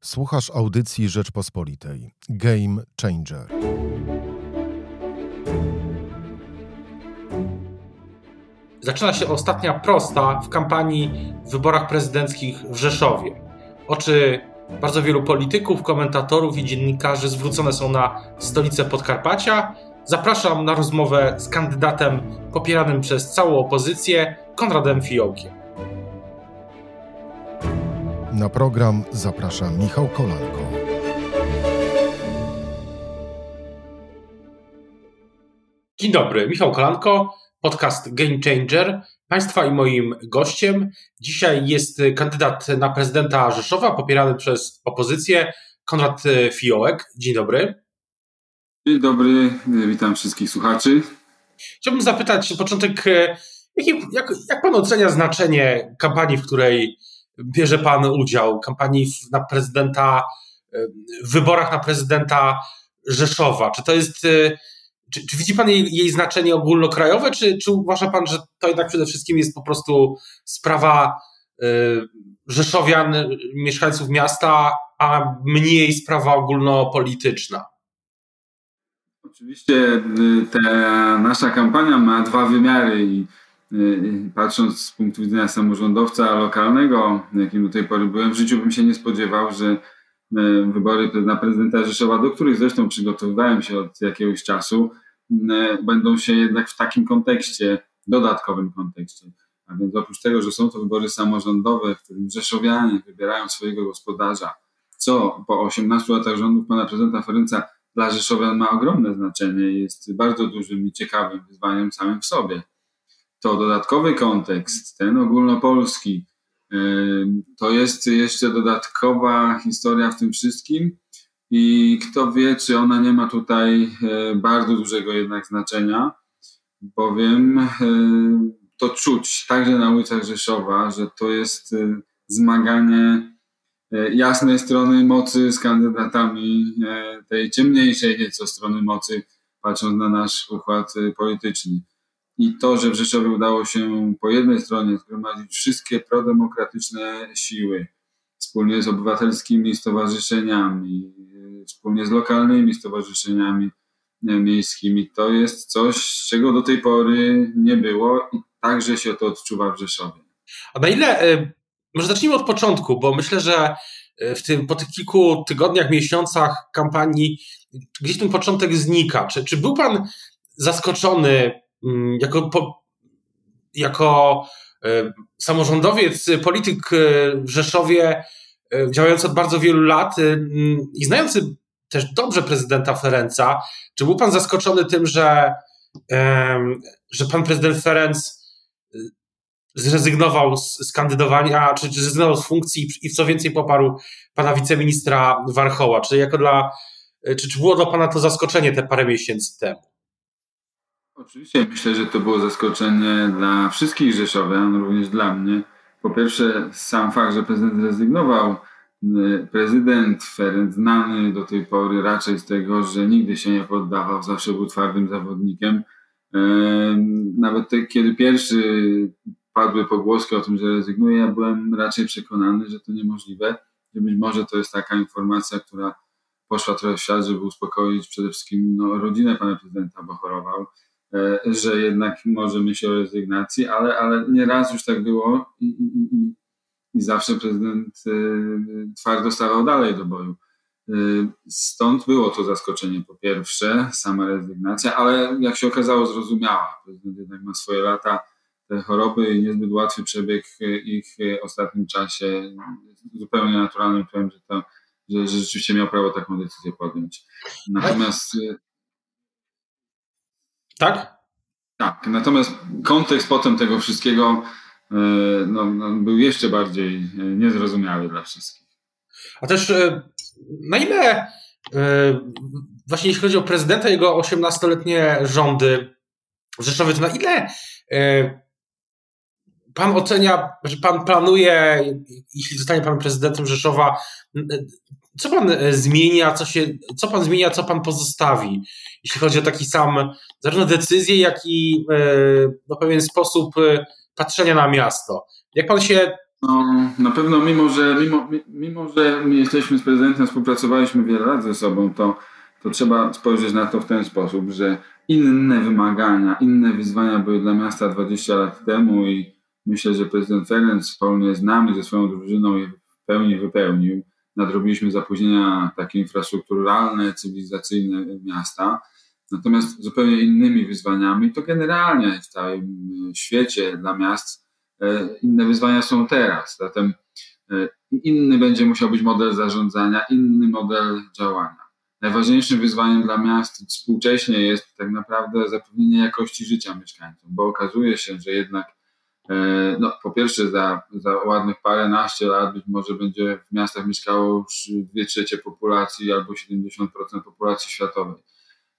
Słuchasz audycji Rzeczpospolitej. Game Changer. Zaczyna się ostatnia prosta w kampanii w wyborach prezydenckich w Rzeszowie. Oczy bardzo wielu polityków, komentatorów i dziennikarzy zwrócone są na stolicę Podkarpacia. Zapraszam na rozmowę z kandydatem popieranym przez całą opozycję, Konradem Fiołkiem. Na program zaprasza Michał Kolanko. Dzień dobry, Michał Kolanko, podcast Game Changer. Państwa i moim gościem dzisiaj jest kandydat na prezydenta Rzeszowa, popierany przez opozycję, Konrad Fiołek. Dzień dobry. Dzień dobry, witam wszystkich słuchaczy. Chciałbym zapytać na początek, jak, jak, jak pan ocenia znaczenie kampanii, w której bierze pan udział, kampanii na prezydenta, w wyborach na prezydenta Rzeszowa? Czy to jest czy, czy, widzi Pan jej, jej, znaczenie ogólnokrajowe, czy, czy uważa Pan, że to jednak przede wszystkim jest po prostu sprawa y, Rzeszowian, mieszkańców miasta, a mniej sprawa ogólnopolityczna? Oczywiście ta nasza kampania ma dwa wymiary i patrząc z punktu widzenia samorządowca lokalnego, jakim do tej pory byłem, w życiu bym się nie spodziewał, że E, wybory na prezydenta Rzeszowa, do których zresztą przygotowywałem się od jakiegoś czasu, e, będą się jednak w takim kontekście, dodatkowym kontekście. A więc oprócz tego, że są to wybory samorządowe, w którym Rzeszowianie wybierają swojego gospodarza, co po 18 latach rządów pana prezydenta Ferenca dla Rzeszowian ma ogromne znaczenie jest bardzo dużym i ciekawym wyzwaniem samym w sobie. To dodatkowy kontekst, ten ogólnopolski, to jest jeszcze dodatkowa historia w tym wszystkim i kto wie, czy ona nie ma tutaj e, bardzo dużego jednak znaczenia, bowiem e, to czuć także na ulicach Rzeszowa, że to jest e, zmaganie jasnej strony mocy z kandydatami tej ciemniejszej nieco strony mocy, patrząc na nasz układ polityczny. I to, że w Rzeszowie udało się po jednej stronie zgromadzić wszystkie prodemokratyczne siły, wspólnie z obywatelskimi stowarzyszeniami, wspólnie z lokalnymi stowarzyszeniami miejskimi, to jest coś, czego do tej pory nie było i także się to odczuwa w Rzeszowie. A na ile, e, może zacznijmy od początku, bo myślę, że e, w tym, po tych kilku tygodniach, miesiącach kampanii gdzieś ten początek znika. Czy, czy był pan zaskoczony jako, po, jako e, samorządowiec, polityk e, w Rzeszowie, e, działający od bardzo wielu lat i znający też dobrze prezydenta Ferenca, czy był pan zaskoczony tym, że, że pan prezydent Ferenc zrezygnował z, kandydowania, czy, czy zrezygnował z funkcji i co więcej poparł pana wiceministra Warchoła? Czy jako dla, czy, czy było dla pana to zaskoczenie te parę miesięcy temu? Oczywiście myślę, że to było zaskoczenie dla wszystkich Rzeszowian, również dla mnie. Po pierwsze, sam fakt, że prezydent rezygnował. Prezydent Ferenc znany do tej pory raczej z tego, że nigdy się nie poddawał, zawsze był twardym zawodnikiem. Nawet te, kiedy pierwszy padły pogłoski o tym, że rezygnuje, ja byłem raczej przekonany, że to niemożliwe, że być może to jest taka informacja, która poszła trochę w świat, żeby uspokoić przede wszystkim no, rodzinę pana prezydenta, bo chorował. E, że jednak może myśleć o rezygnacji, ale, ale nie raz już tak było i, i, i, i zawsze prezydent e, twardo stawał dalej do boju. E, stąd było to zaskoczenie po pierwsze, sama rezygnacja, ale jak się okazało zrozumiała. Prezydent jednak ma swoje lata, te choroby i niezbyt łatwy przebieg ich w ostatnim czasie zupełnie naturalnym powiem, że, to, że, że rzeczywiście miał prawo taką decyzję podjąć. Natomiast tak? Tak, natomiast kontekst potem tego wszystkiego e, no, no, był jeszcze bardziej e, niezrozumiały dla wszystkich. A też e, na ile właśnie jeśli chodzi o prezydenta, jego 18-letnie rządy w Rzeszowie, to na ile pan ocenia, że pan planuje, jeśli zostanie pan prezydentem Rzeszowa, co pan e, zmienia, co, się, co pan zmienia, co pan pozostawi, jeśli chodzi o taki sam, zarówno decyzje, jak i e, no, pewien sposób e, patrzenia na miasto. Jak pan się No, na pewno, mimo że, mimo, mimo że my jesteśmy z prezydentem, współpracowaliśmy wiele lat ze sobą, to, to trzeba spojrzeć na to w ten sposób, że inne wymagania, inne wyzwania były dla miasta 20 lat temu i myślę, że prezydent Ferenc wspólnie z nami, ze swoją drużyną je w pełni wypełnił. Nadrobiliśmy zapóźnienia takie infrastrukturalne, cywilizacyjne miasta. Natomiast zupełnie innymi wyzwaniami, to generalnie w całym świecie dla miast E, inne wyzwania są teraz. Zatem e, inny będzie musiał być model zarządzania, inny model działania. Najważniejszym wyzwaniem dla miast współcześnie jest tak naprawdę zapewnienie jakości życia mieszkańcom, bo okazuje się, że jednak e, no, po pierwsze za, za ładnych paręnaście lat być może będzie w miastach mieszkało już dwie trzecie populacji albo 70% populacji światowej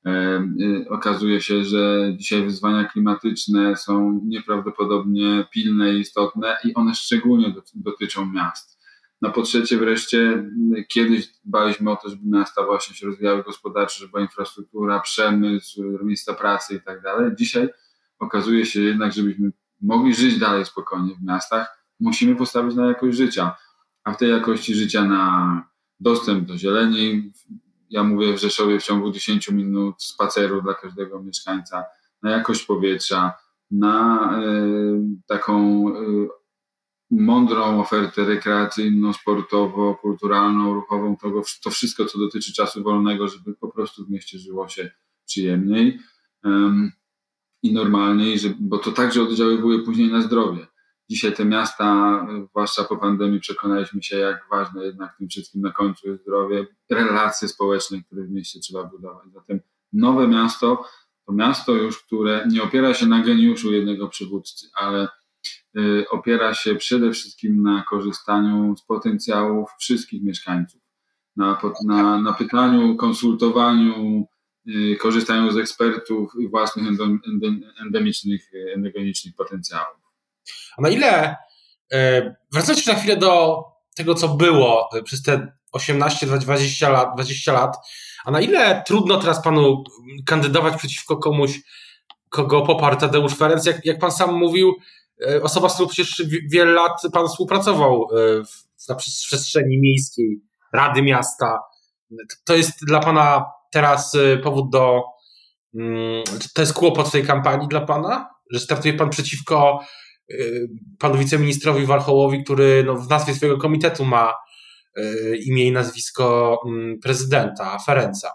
Y, okazuje się, że dzisiaj wyzwania klimatyczne są nieprawdopodobnie pilne i istotne i one szczególnie dotyczą miast. No po trzecie wreszcie, kiedyś dbaliśmy o to, żeby miasta właśnie się rozwijały gospodarczo, żeby była infrastruktura, przemysł, miejsca pracy i tak dalej. Dzisiaj okazuje się jednak, żebyśmy mogli żyć dalej spokojnie w miastach, musimy postawić na jakość życia, a w tej jakości życia na dostęp do zieleni, ja mówię w Rzeszowie w ciągu 10 minut spaceru dla każdego mieszkańca, na jakość powietrza, na y, taką y, mądrą ofertę rekreacyjną, sportowo, kulturalną, ruchową, to, to wszystko, co dotyczy czasu wolnego, żeby po prostu w mieście żyło się przyjemniej i normalniej, żeby, bo to także oddziaływuje później na zdrowie. Dzisiaj te miasta, zwłaszcza po pandemii, przekonaliśmy się, jak ważne jednak tym wszystkim na końcu jest zdrowie, relacje społeczne, które w mieście trzeba budować. Zatem nowe miasto to miasto już, które nie opiera się na geniuszu jednego przywódcy, ale y, opiera się przede wszystkim na korzystaniu z potencjałów wszystkich mieszkańców, na, na, na pytaniu, konsultowaniu, y, korzystaniu z ekspertów i własnych endemicznych, endogenicznych potencjałów. A na ile, e, wracając na chwilę do tego, co było przez te 18-20 lat, 20 lat, a na ile trudno teraz panu kandydować przeciwko komuś, kogo poparł Tadeusz Ferenc, jak, jak pan sam mówił, osoba, z którą przecież wiele lat pan współpracował w, na przestrzeni miejskiej, Rady Miasta. To jest dla pana teraz powód do. Mm, to jest kłopot w tej kampanii dla pana? Że startuje pan przeciwko panu wiceministrowi Warchołowi, który no, w nazwie swojego komitetu ma e, imię i nazwisko mm, prezydenta Ferenca.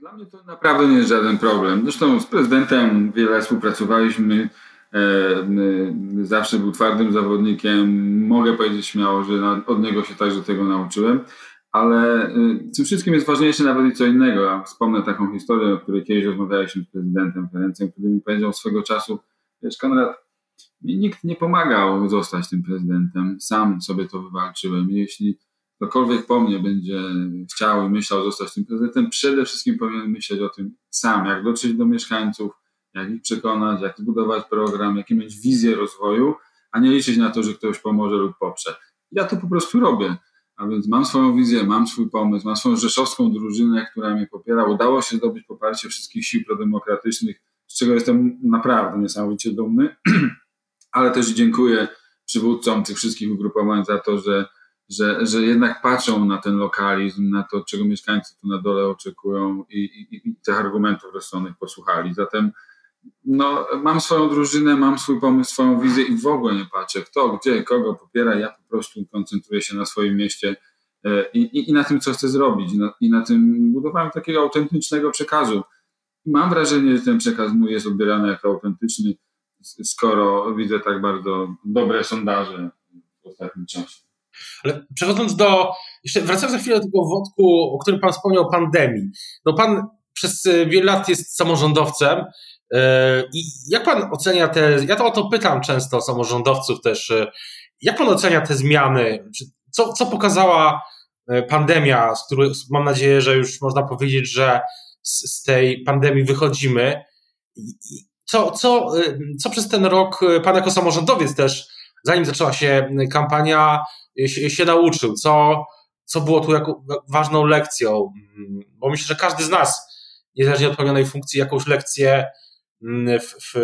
Dla mnie to naprawdę nie jest żaden problem. Zresztą z prezydentem wiele współpracowaliśmy. E, zawsze był twardym zawodnikiem. Mogę powiedzieć śmiało, że od niego się także tego nauczyłem. Ale w tym wszystkim jest ważniejsze nawet i co innego. Ja wspomnę taką historię, o której kiedyś rozmawialiśmy z prezydentem Ferencem, który mi powiedział swego czasu, Wiesz, Konrad, mi nikt nie pomagał zostać tym prezydentem. Sam sobie to wywalczyłem. Jeśli ktokolwiek po mnie będzie chciał i myślał zostać tym prezydentem, przede wszystkim powinien myśleć o tym sam, jak dotrzeć do mieszkańców, jak ich przekonać, jak zbudować program, jakie mieć wizję rozwoju, a nie liczyć na to, że ktoś pomoże lub poprze. Ja to po prostu robię. A więc mam swoją wizję, mam swój pomysł, mam swoją rzeszowską drużynę, która mnie popiera. Udało się zdobyć poparcie wszystkich sił prodemokratycznych z czego jestem naprawdę niesamowicie dumny, ale też dziękuję przywódcom tych wszystkich ugrupowań za to, że, że, że jednak patrzą na ten lokalizm, na to, czego mieszkańcy tu na dole oczekują i, i, i tych argumentów rozsądnych posłuchali. Zatem no, mam swoją drużynę, mam swój pomysł, swoją wizję i w ogóle nie patrzę kto, gdzie, kogo popiera. Ja po prostu koncentruję się na swoim mieście e, i, i, i na tym, co chcę zrobić, i na, i na tym budowaniu takiego autentycznego przekazu mam wrażenie, że ten przekaz mój jest odbierany jako autentyczny, skoro widzę tak bardzo dobre sondaże w ostatnim czasie. Ale przechodząc do, jeszcze wracając za chwilę do tego wątku, o którym Pan wspomniał, pandemii. No Pan przez e, wiele lat jest samorządowcem i jak Pan ocenia te, ja to o to pytam często samorządowców też, e, jak Pan ocenia te zmiany? Co, co pokazała pandemia, z której mam nadzieję, że już można powiedzieć, że z, z tej pandemii wychodzimy. Co, co, co przez ten rok pan jako samorządowiec też, zanim zaczęła się kampania, się, się nauczył? Co, co było tu jako ważną lekcją? Mm, bo myślę, że każdy z nas, niezależnie od pełnionej funkcji, jakąś lekcję w, w,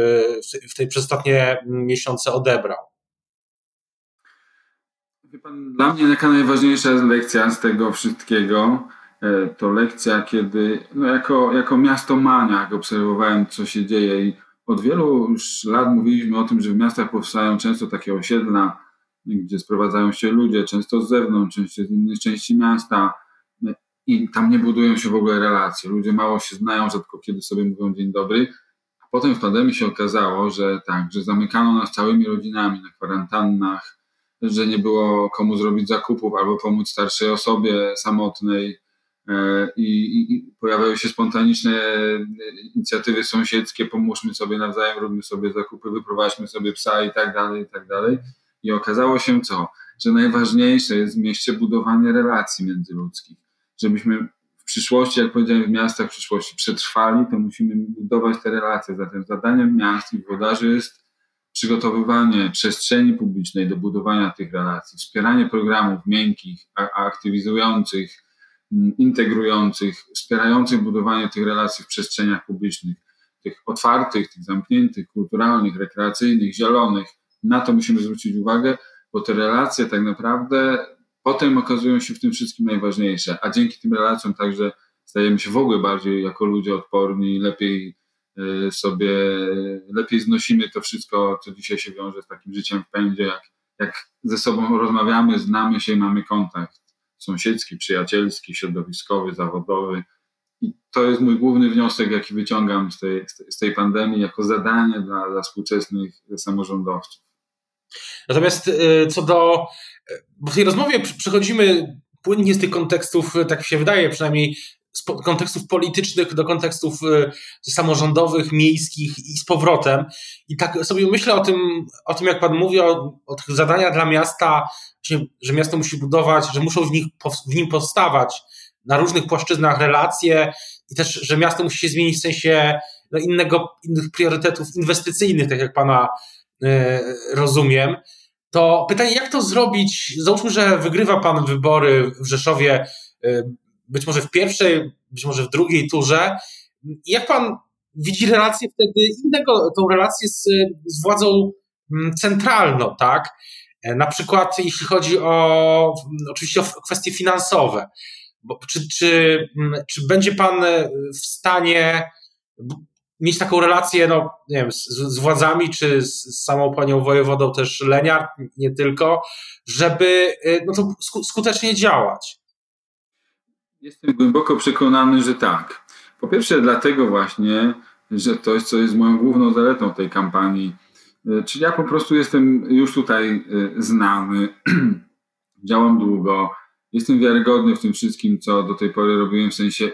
w tej przez ostatnie miesiące odebrał. Dla mnie jaka najważniejsza lekcja z tego wszystkiego e, to lekcja, kiedy no jako, jako miasto maniak obserwowałem, co się dzieje i od wielu już lat mówiliśmy o tym, że w miastach powstają często takie osiedla, gdzie sprowadzają się ludzie, często z zewnątrz, często z innych części miasta i tam nie budują się w ogóle relacje. Ludzie mało się znają, rzadko kiedy sobie mówią dzień dobry. Potem w pandemii się okazało, że tak, że zamykano nas całymi rodzinami na kwarantannach, że nie było komu zrobić zakupów albo pomóc starszej osobie samotnej. E, I, i, pojawiały się spontaniczne inicjatywy sąsiedzkie, pomóżmy sobie nawzajem, róbmy sobie zakupy, wyprowadźmy sobie psa i tak dalej, i tak dalej. I okazało się co? Że najważniejsze jest w mieście budowanie relacji międzyludzkich. Żebyśmy przyszłości, jak powiedziałem, w miastach w przyszłości przetrwali, to musimy budować te relacje. Zatem zadaniem miast i włodarzy jest przygotowywanie przestrzeni publicznej do budowania tych relacji, wspieranie programów miękkich, aktywizujących, integrujących, wspierających budowanie tych relacji w przestrzeniach publicznych, tych otwartych, tych zamkniętych, kulturalnych, rekreacyjnych, zielonych. Na to musimy zwrócić uwagę, bo te relacje tak naprawdę potem okazują się w tym wszystkim najważniejsze, a dzięki tym relacjom także stajemy się w ogóle bardziej jako ludzie odporni, lepiej Y, sobie lepiej znosimy to wszystko, co dzisiaj się wiąże z takim życiem w pędzie, jak, jak ze sobą rozmawiamy, znamy się mamy kontakt sąsiedzki, przyjacielski, środowiskowy, zawodowy. I to jest mój główny wniosek, jaki wyciągam z tej, z tej pandemii jako zadanie dla, dla współczesnych samorządowców. Natomiast y, co do. Bo w tej rozmowie przechodzimy płynnie z tych kontekstów, tak mi się wydaje, przynajmniej z kontekstów politycznych do kontekstów y, samorządowych, miejskich i z powrotem. I tak sobie myślę o tym, o tym jak Pan mówi, o, o tych zadaniach dla miasta, że miasto musi budować, że muszą w, nich, w nim powstawać na różnych płaszczyznach relacje i też, że miasto musi się zmienić w sensie no, innego, innych priorytetów inwestycyjnych, tak jak Pana y, rozumiem. To pytanie, jak to zrobić? Załóżmy, że wygrywa Pan wybory w Rzeszowie y, być może w pierwszej, być może w drugiej turze. Jak pan widzi relację wtedy innego, tą relację z, z władzą mm, centralną, tak? E, na przykład jeśli chodzi o oczywiście o kwestie finansowe. Bo, czy, czy, mm, czy będzie pan w stanie mieć taką relację, no nie wiem, z, z władzami, czy z, z samą panią wojewodą też Leniart, nie tylko, żeby e, no to skutecznie działać? Jestem głęboko przekonany, że tak. Po pierwsze, dlatego właśnie, że to jest, co jest moją główną zaletą tej kampanii. E, czyli ja po prostu jestem już tutaj e, znany, działam długo, jestem wiarygodny w tym wszystkim, co do tej pory robiłem, w sensie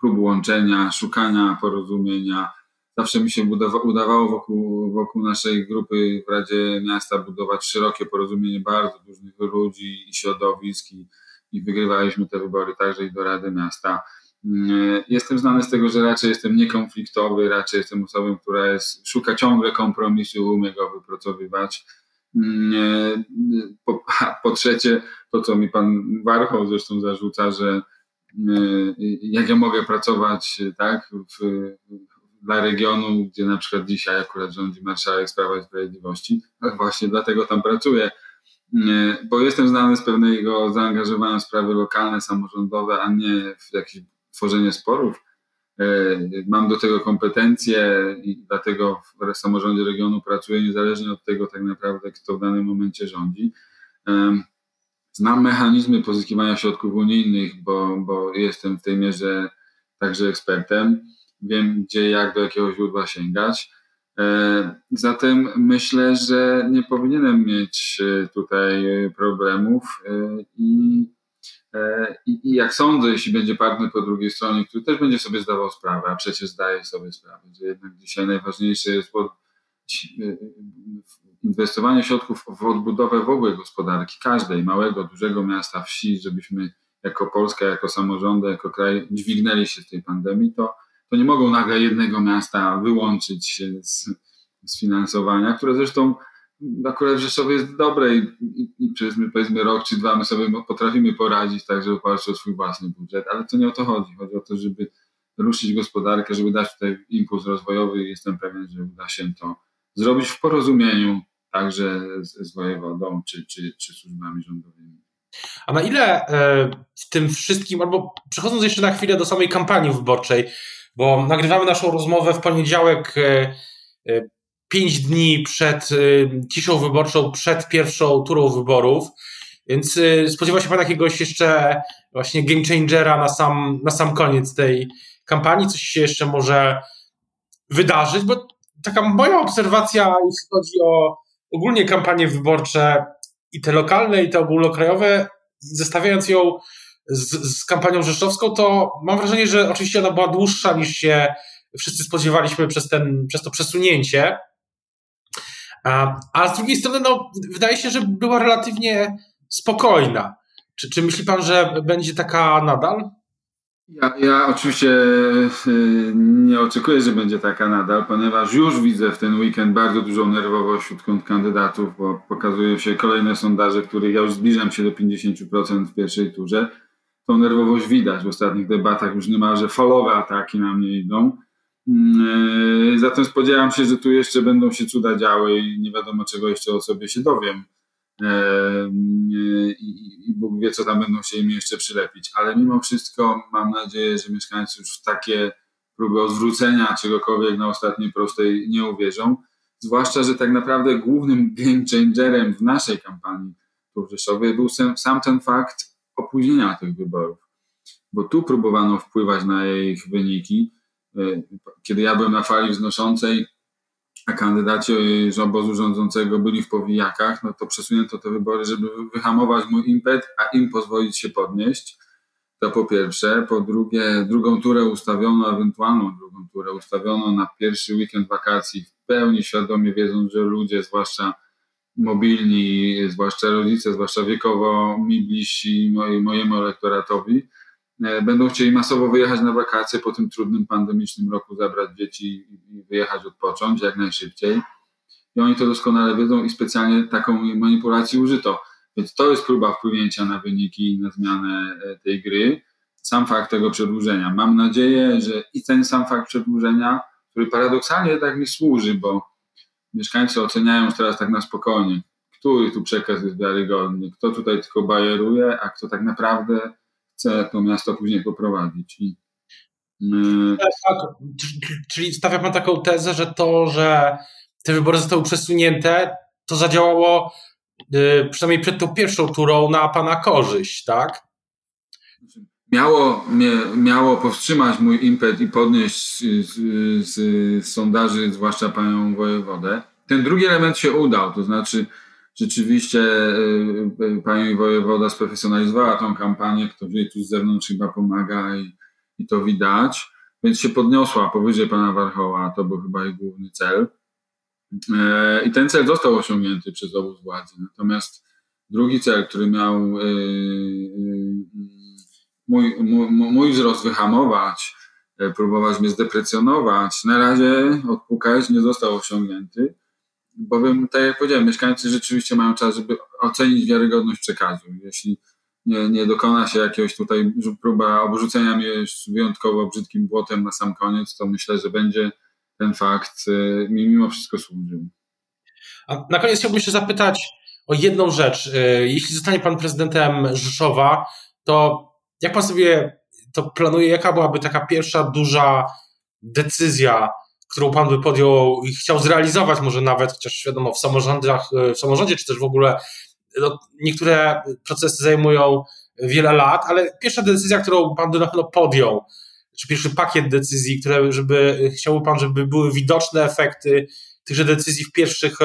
prób łączenia, szukania porozumienia. Zawsze mi się udawało wokół, wokół naszej grupy w Radzie Miasta budować szerokie porozumienie bardzo różnych ludzi i środowisk. I, i wygrywaliśmy te wybory także i do Rady Miasta. Mm, jestem znany z tego, że raczej jestem niekonfliktowy, raczej jestem osobą, która jest, szuka ciągle kompromisu, umie go wypracowywać. Mm, po, po trzecie, to co mi pan Warchoł zresztą zarzuca, że mm, jak ja mogę pracować tak, w, dla regionu, gdzie na przykład dzisiaj akurat rządzi marszałek Sprawa i Sprawiedliwości, właśnie dlatego tam pracuję bo jestem znany z pewnego zaangażowania w sprawy lokalne, samorządowe, a nie w jakieś tworzenie sporów. E, mam do tego kompetencje i dlatego w samorządzie regionu pracuję niezależnie od tego tak naprawdę, kto w danym momencie rządzi. E, znam mechanizmy pozyskiwania środków unijnych, bo, bo jestem w tej mierze także ekspertem. Wiem, gdzie, jak, do jakiego źródła sięgać. E, zatem myślę, że nie powinienem mieć e, tutaj problemów e, i, i, i, jak sądzę, jeśli będzie partner po drugiej stronie, który też będzie sobie zdawał sprawę, a przecież zdaje sobie sprawę, że jednak dzisiaj najważniejsze jest inwestowanie środków w odbudowę w ogóle gospodarki, każdej, małego, dużego miasta, wsi, żebyśmy jako Polska, jako samorządy, jako kraj dźwignęli się z tej pandemii, to to nie mogą nagle jednego miasta wyłączyć z, z finansowania, które zresztą akurat w Rzeszowie jest dobre i, i, i przez powiedzmy rok czy dwa my sobie potrafimy poradzić tak, żeby o swój własny budżet, ale to nie o to chodzi. Chodzi o to, żeby ruszyć gospodarkę, żeby dać tutaj impuls rozwojowy i jestem pewien, że uda się to zrobić w porozumieniu także z, z wojewodą czy, czy, czy służbami rządowymi. A na ile w tym wszystkim, albo przechodząc jeszcze na chwilę do samej kampanii wyborczej, bo nagrywamy naszą rozmowę w poniedziałek, pięć dni przed ciszą wyborczą, przed pierwszą turą wyborów. Więc spodziewa się Pan jakiegoś jeszcze właśnie game changera na sam, na sam koniec tej kampanii? Coś się jeszcze może wydarzyć? Bo taka moja obserwacja, jeśli chodzi o ogólnie kampanie wyborcze i te lokalne, i te ogólnokrajowe, zestawiając ją z, z kampanią rzeszowską, to mam wrażenie, że oczywiście ona była dłuższa niż się wszyscy spodziewaliśmy przez, ten, przez to przesunięcie. A, a z drugiej strony, no, wydaje się, że była relatywnie spokojna. Czy, czy myśli pan, że będzie taka nadal? Ja, ja oczywiście y, nie oczekuję, że będzie taka nadal, ponieważ już widzę w ten weekend bardzo dużą nerwowość wśród kandydatów, bo pokazują się kolejne sondaże, których ja już zbliżam się do 50% w pierwszej turze. Tą nerwowość widać w ostatnich debatach, już niemalże falowe ataki na mnie idą. Y, zatem spodziewam się, że tu jeszcze będą się cuda działy i nie wiadomo czego jeszcze o sobie się dowiem i, Bóg wie, co tam będą się im jeszcze przylepić. Ale mimo wszystko mam nadzieję, że mieszkańcy już w takie próby odwrócenia czegokolwiek na ostatniej prostej nie uwierzą. Zwłaszcza, że tak naprawdę głównym game changerem w naszej kampanii Rzeszowej był sam ten fakt opóźnienia tych wyborów. Bo tu próbowano wpływać na ich wyniki. E, kiedy ja byłem na fali wznoszącej, a kandydaci z obozu rządzącego byli w powijakach, no to przesunięto te wybory, żeby wyhamować mój impet, a im pozwolić się podnieść. To po pierwsze. Po drugie, drugą turę ustawiono, ewentualną drugą turę ustawiono na pierwszy weekend wakacji, w pełni świadomie wiedząc, że ludzie, zwłaszcza mobilni, zwłaszcza rodzice, zwłaszcza wiekowo mi bliżsi mojemu elektoratowi, E, będą chcieli masowo wyjechać na wakacje po tym trudnym pandemicznym roku, zabrać dzieci i wyjechać odpocząć jak najszybciej. I oni to doskonale wiedzą i specjalnie taką manipulacji użyto. Więc to jest próba wpłynięcia na wyniki i na zmianę e, tej gry. Sam fakt tego przedłużenia. Mam nadzieję, że i ten sam fakt przedłużenia, który paradoksalnie tak mi służy, bo mieszkańcy oceniają teraz tak na spokojnie, który tu przekaz jest wiarygodny, kto tutaj tylko bajeruje, a kto tak naprawdę chce to miasto później poprowadzić. I, yy... tak, tak. Czyli stawia Pan taką tezę, że to, że te wybory zostały przesunięte, to zadziałało yy, przynajmniej przed tą pierwszą turą na Pana korzyść, tak? Miało, miało powstrzymać mój impet i podnieść z, z, z sondaży, zwłaszcza panią wojewodę. Ten drugi element się udał, to znaczy rzeczywiście y, y, pani wojewoda sprofesjonalizowała tą kampanię, ktoś jej tu z zewnątrz chyba pomaga i, i to widać, więc się podniosła powyżej pana Warchoła, to był chyba jej główny cel. E, I ten cel został osiągnięty przez obóz władzy. Natomiast drugi cel, który miał mój, mój, mój wzrost wyhamować, e, próbować mnie zdeprecjonować, na razie odpukać nie został osiągnięty bowiem, tak jak powiedziałem, mieszkańcy rzeczywiście mają czas, żeby ocenić wiarygodność przekazu. Jeśli nie, nie dokona się jakiegoś tutaj próba obrzucenia mnie wyjątkowo brzydkim błotem na sam koniec, to myślę, że będzie ten fakt y, mi mimo wszystko służył. A na koniec chciałbym jeszcze zapytać o jedną rzecz. Y, jeśli zostanie pan prezydentem Rzeszowa, to jak pan sobie to planuje, jaka byłaby taka pierwsza duża decyzja, którą pan by podjął i chciał zrealizować, może nawet, chociaż wiadomo, w samorządach, e, w samorządzie, czy też w ogóle no, niektóre procesy zajmują wiele lat, ale pierwsza decyzja, którą pan by na pewno podjął, czy pierwszy pakiet decyzji, które, żeby, chciałby pan, żeby były widoczne efekty tychże decyzji w pierwszych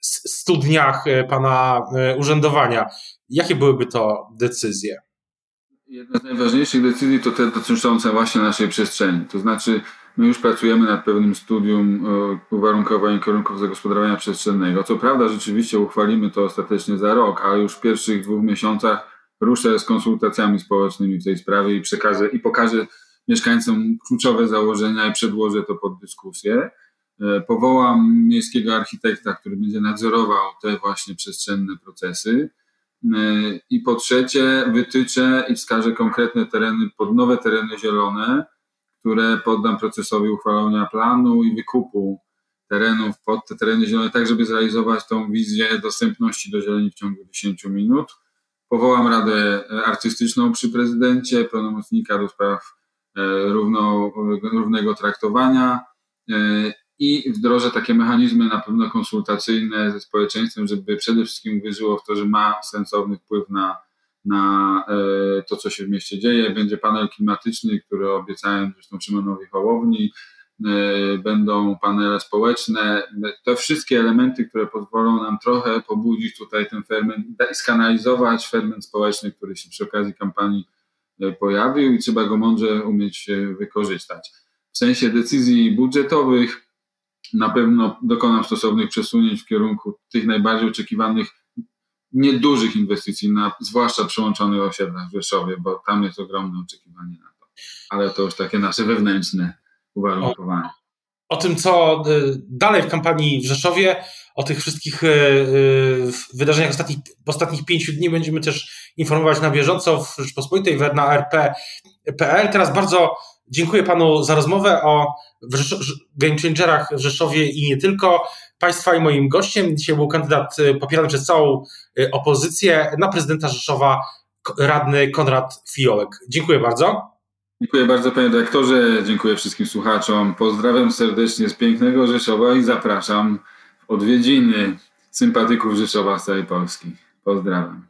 100 e, dniach e, pana urzędowania. Jakie byłyby to decyzje? Jedna z najważniejszych decyzji to te dotyczące właśnie naszej przestrzeni. To znaczy, My już pracujemy nad pewnym studium e, uwarunkowań kierunków zagospodarowania przestrzennego. Co prawda, rzeczywiście uchwalimy to ostatecznie za rok, ale już w pierwszych dwóch miesiącach ruszę z konsultacjami społecznymi w tej sprawie i przekażę i pokażę mieszkańcom kluczowe założenia i przedłożę to pod dyskusję. E, powołam miejskiego architekta, który będzie nadzorował te właśnie przestrzenne procesy. E, I po trzecie, wytyczę i wskażę konkretne tereny pod nowe tereny zielone, które poddam procesowi uchwalenia planu i wykupu terenów pod te tereny zielone, tak żeby zrealizować tą wizję dostępności do zieleni w ciągu 10 minut. Powołam Radę Artystyczną przy prezydencie, pełnomocnika do spraw równo, równego traktowania i wdrożę takie mechanizmy na pewno konsultacyjne ze społeczeństwem, żeby przede wszystkim wierzyło w to, że ma sensowny wpływ na, na e, to, co się w mieście dzieje. Będzie panel klimatyczny, który obiecałem zresztą Szymonowi Hołowni, e, będą panele społeczne. Te wszystkie elementy, które pozwolą nam trochę pobudzić tutaj ten ferment, skanalizować ferment społeczny, który się przy okazji kampanii e, pojawił i trzeba go mądrze umieć wykorzystać. W sensie decyzji budżetowych, na pewno dokonam stosownych przesunięć w kierunku tych najbardziej oczekiwanych niedużych inwestycji, na, zwłaszcza przyłączonych osiedlach w Rzeszowie, bo tam jest ogromne oczekiwanie na to. Ale to już takie nasze wewnętrzne uwarunkowanie. O, o tym, co y, dalej w kampanii w Rzeszowie, o tych wszystkich y, y, wydarzeniach ostatnich, ostatnich pięciu dni będziemy też informować na bieżąco w Rzeczpospolitej, na rp.pl. Teraz bardzo Dziękuję panu za rozmowę o game changerach w Rzeszowie i nie tylko. Państwa i moim gościem dzisiaj był kandydat y, popierany przez całą y, opozycję na prezydenta Rzeszowa, radny Konrad Fiołek. Dziękuję bardzo. Dziękuję bardzo panie dyrektorze, dziękuję wszystkim słuchaczom. Pozdrawiam serdecznie z pięknego Rzeszowa i zapraszam w odwiedziny sympatyków Rzeszowa z całej Polski. Pozdrawiam.